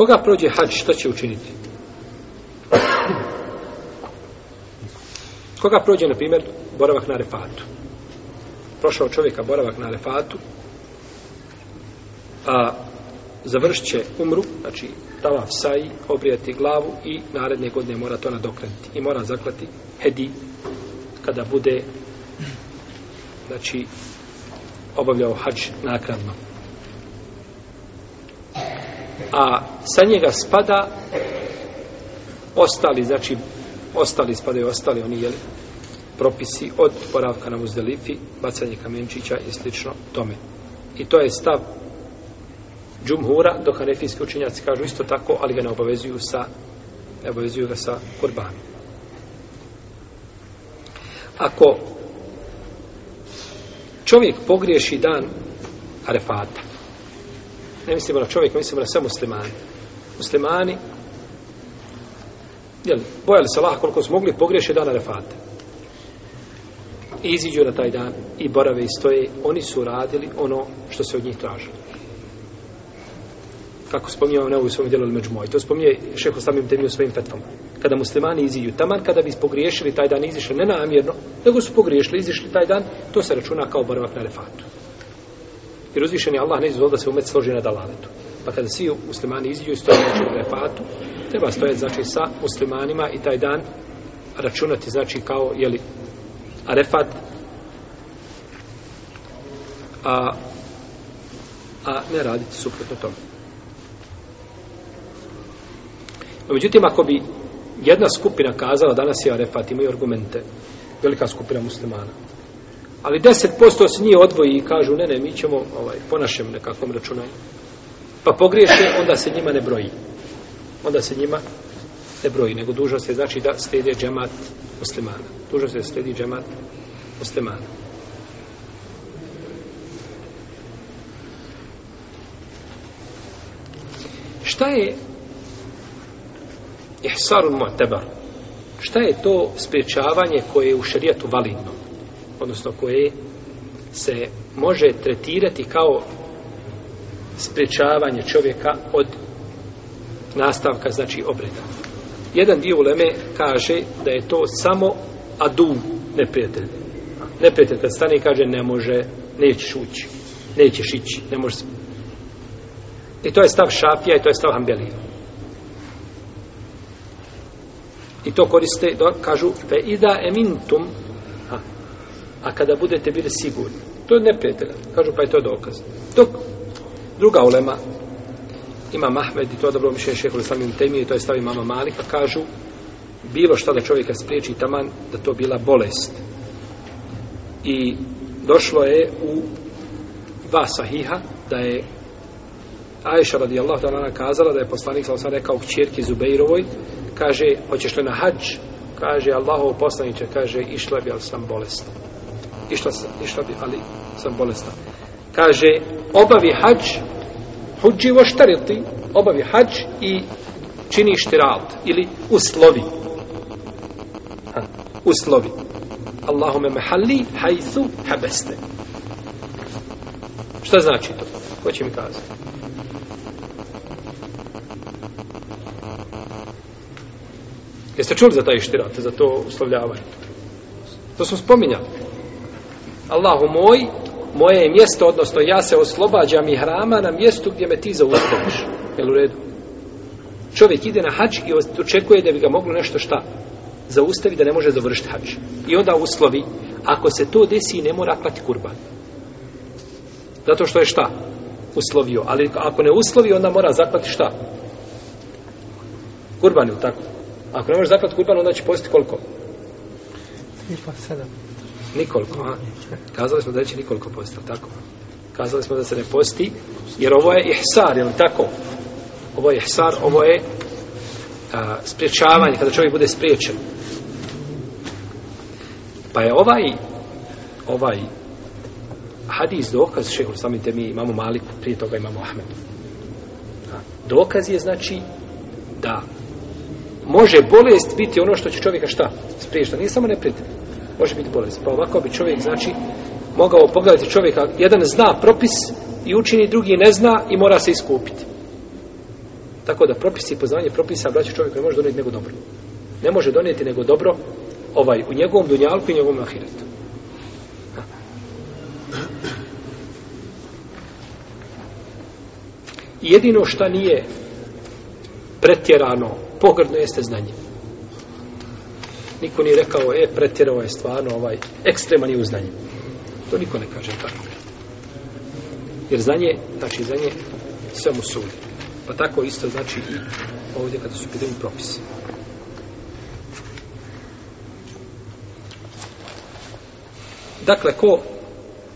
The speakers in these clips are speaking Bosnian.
Koga prođe hađ, što će učiniti? Koga prođe, na primjer, boravak na refatu? Prošao čovjeka boravak na refatu, a završit će umru, znači tava saji, obrijati glavu i naredne godine mora to nadokrenuti. I mora zaklati hedi kada bude znači obavljao hađ nakradno. Na a sa njega spada ostali, znači ostali spadaju, ostali oni, jeli, propisi od poravka na muzdelifi, bacanje kamenčića i slično tome. I to je stav džumhura, dok hanefijski učenjaci kažu isto tako, ali ga ne obavezuju sa ne obavezuju ga sa kurbanom. Ako čovjek pogriješi dan arefata, ne mislimo na čovjeka, mislimo na sve muslimani. Muslimani, jel, bojali se Allah koliko su mogli, pogreše dana refata. I iziđu na taj dan i borave i stoje, oni su radili ono što se od njih tražilo. Kako spominje vam nevoj svojom djelom među moj. To spominje šeho samim temi u svojim fetvama. Kada muslimani iziđu taman, kada bi pogriješili taj dan, izišli nenamjerno, nego su pogriješili, izišli taj dan, to se računa kao boravak na refatu. Jer uzvišen je Allah ne izvoli da se umet složi na dalaletu. Pa kada svi muslimani izđu i stoje na refatu, treba stojati znači sa muslimanima i taj dan računati znači kao jeli, arefat a, a ne raditi suprotno tome. No, međutim, ako bi jedna skupina kazala danas je arefat, imaju argumente, velika skupina muslimana, Ali 10% se nije odvoji i kažu ne, ne, mi ćemo ovaj, po našem nekakvom računaju. Pa pogriješe, onda se njima ne broji. Onda se njima ne broji, nego dužnost je znači da slijede džemat muslimana. Dužnost je da slijedi džemat muslimana. Šta je ihsarul mu'tabar? Šta je to spriječavanje koje je u šarijetu validno? odnosno koje se može tretirati kao sprečavanje čovjeka od nastavka, znači obreda. Jedan dio uleme kaže da je to samo adu neprijatelj. Neprijatelj kad stane i kaže ne može, nećeš ući, nećeš ići, ne može se. I to je stav šafija i to je stav hambelija. I to koriste, do, kažu, fe ida emintum, ha, a kada budete bili sigurni. To je neprijatelja. Kažu pa je to dokaz. Dok druga ulema, ima Mahmed i to dobro mišljenje šeho u samim temi i to je stavi mama Malika, kažu bilo šta da čovjeka spriječi taman da to bila bolest. I došlo je u dva sahiha da je Aisha radijallahu ta'ala kazala da je poslanik sa osam rekao kćerki Zubeirovoj kaže, hoćeš li na hađ? kaže, Allahov poslaniče, kaže išla bi, ali sam bolestan išla, išla bi, ali sam bolestan. Kaže, obavi hađ, huđi vo štariti, obavi hađ i čini štirat, ili uslovi. Ha, uslovi. Allahume mehali hajthu habeste. Šta znači to? Ko će mi kazati? Jeste čuli za taj štirat, za to uslovljavanje? To smo spominjali. Allahu moj, moje mjesto, odnosno ja se oslobađam i hrama na mjestu gdje me ti zaustaviš. Jel u redu? Čovjek ide na hač i očekuje da bi ga moglo nešto šta zaustavi da ne može završiti hač. I onda uslovi, ako se to desi, ne mora klati kurban. Zato što je šta? Uslovio. Ali ako ne uslovi, onda mora zaklati šta? Kurban je tako. Ako ne može zaklati kurban, onda će postiti koliko? 3 pa 7. Nikoliko, a? Kazali smo da neće nikoliko posti, tako? Kazali smo da se ne posti, jer ovo je ihsar, je li tako? Ovo je ihsar, ovo je a, spriječavanje, kada čovjek bude spriječen. Pa je ovaj, ovaj hadis dokaz, šehol, samite mi imamo mali, prije toga imamo Ahmed. Dokaz je znači da može bolest biti ono što će čovjeka šta? Spriječiti. Nije samo neprijatelj može biti bolest. Pa ovako bi čovjek, znači, mogao pogledati čovjeka, jedan zna propis i učini, drugi ne zna i mora se iskupiti. Tako da propis i poznanje propisa braća čovjeka ne može donijeti nego dobro. Ne može donijeti nego dobro ovaj u njegovom dunjalku i njegovom ahiretu. Jedino što nije pretjerano, pogrdno jeste znanje. Niko nije rekao, e, pretjerao je stvarno ovaj, ekstreman je u znanju. To niko ne kaže tako. Jer znanje, znači znanje, sve mu sudi. Pa tako isto znači i ovdje kada su pitanju propisi. Dakle, ko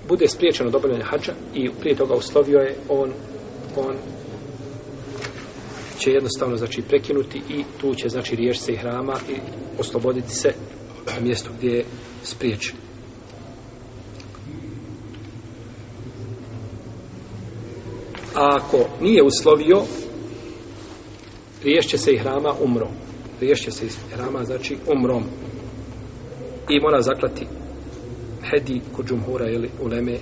bude spriječen od obavljanja hađa i prije toga uslovio je on, on će jednostavno znači prekinuti i tu će znači riješiti se i hrama i osloboditi se na mjestu gdje je spriječen. A ako nije uslovio, riješće se i hrama umrom. Riješće se i hrama, znači umrom. I mora zaklati hedi kod džumhura ili uleme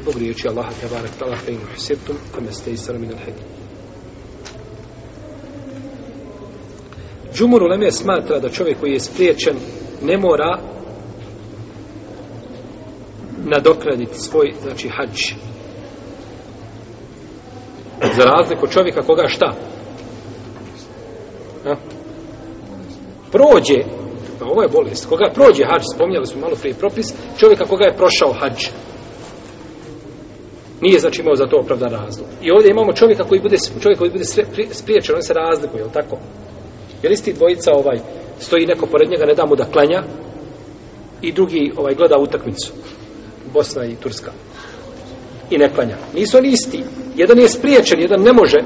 zbog riječi Allaha tebara ktala fejnu hsirtum kome ste i sara minal hedi. Džumur Uleme smatra da čovjek koji je spriječen ne mora nadokraditi svoj, znači, hađ. Za razliku čovjeka koga šta? Ha? Prođe, pa ovo je bolest, koga prođe hađ, spomnjali smo malo prije propis, čovjeka koga je prošao hađ. Nije, znači, imao za to opravdan razlog. I ovdje imamo čovjeka koji bude, čovjeka koji bude spriječen, on se razlikuje, je tako? Jer isti dvojica ovaj, stoji neko pored njega, ne da mu da klanja, i drugi ovaj gleda utakmicu. Bosna i Turska. I ne klanja. Nisu oni isti. Jedan je spriječen, jedan ne može.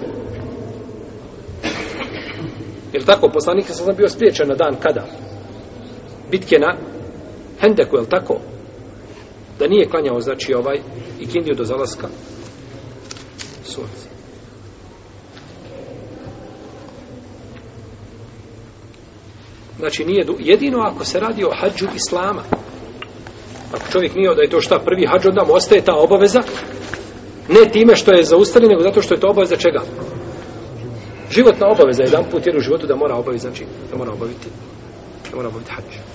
Jer tako, poslanik je sam bio spriječen na dan kada? Bitke na Hendeku, je tako? Da nije klanjao, znači ovaj, i kindio do zalaska sunce. Znači nije du... jedino ako se radi o hađu islama. Ako čovjek nije da je to šta prvi hađ, onda mu ostaje ta obaveza. Ne time što je zaustali, nego zato što je to obaveza čega? Životna obaveza. Jedan put jer u životu da mora obaviti, znači da mora obaviti. Da mora obaviti hađu.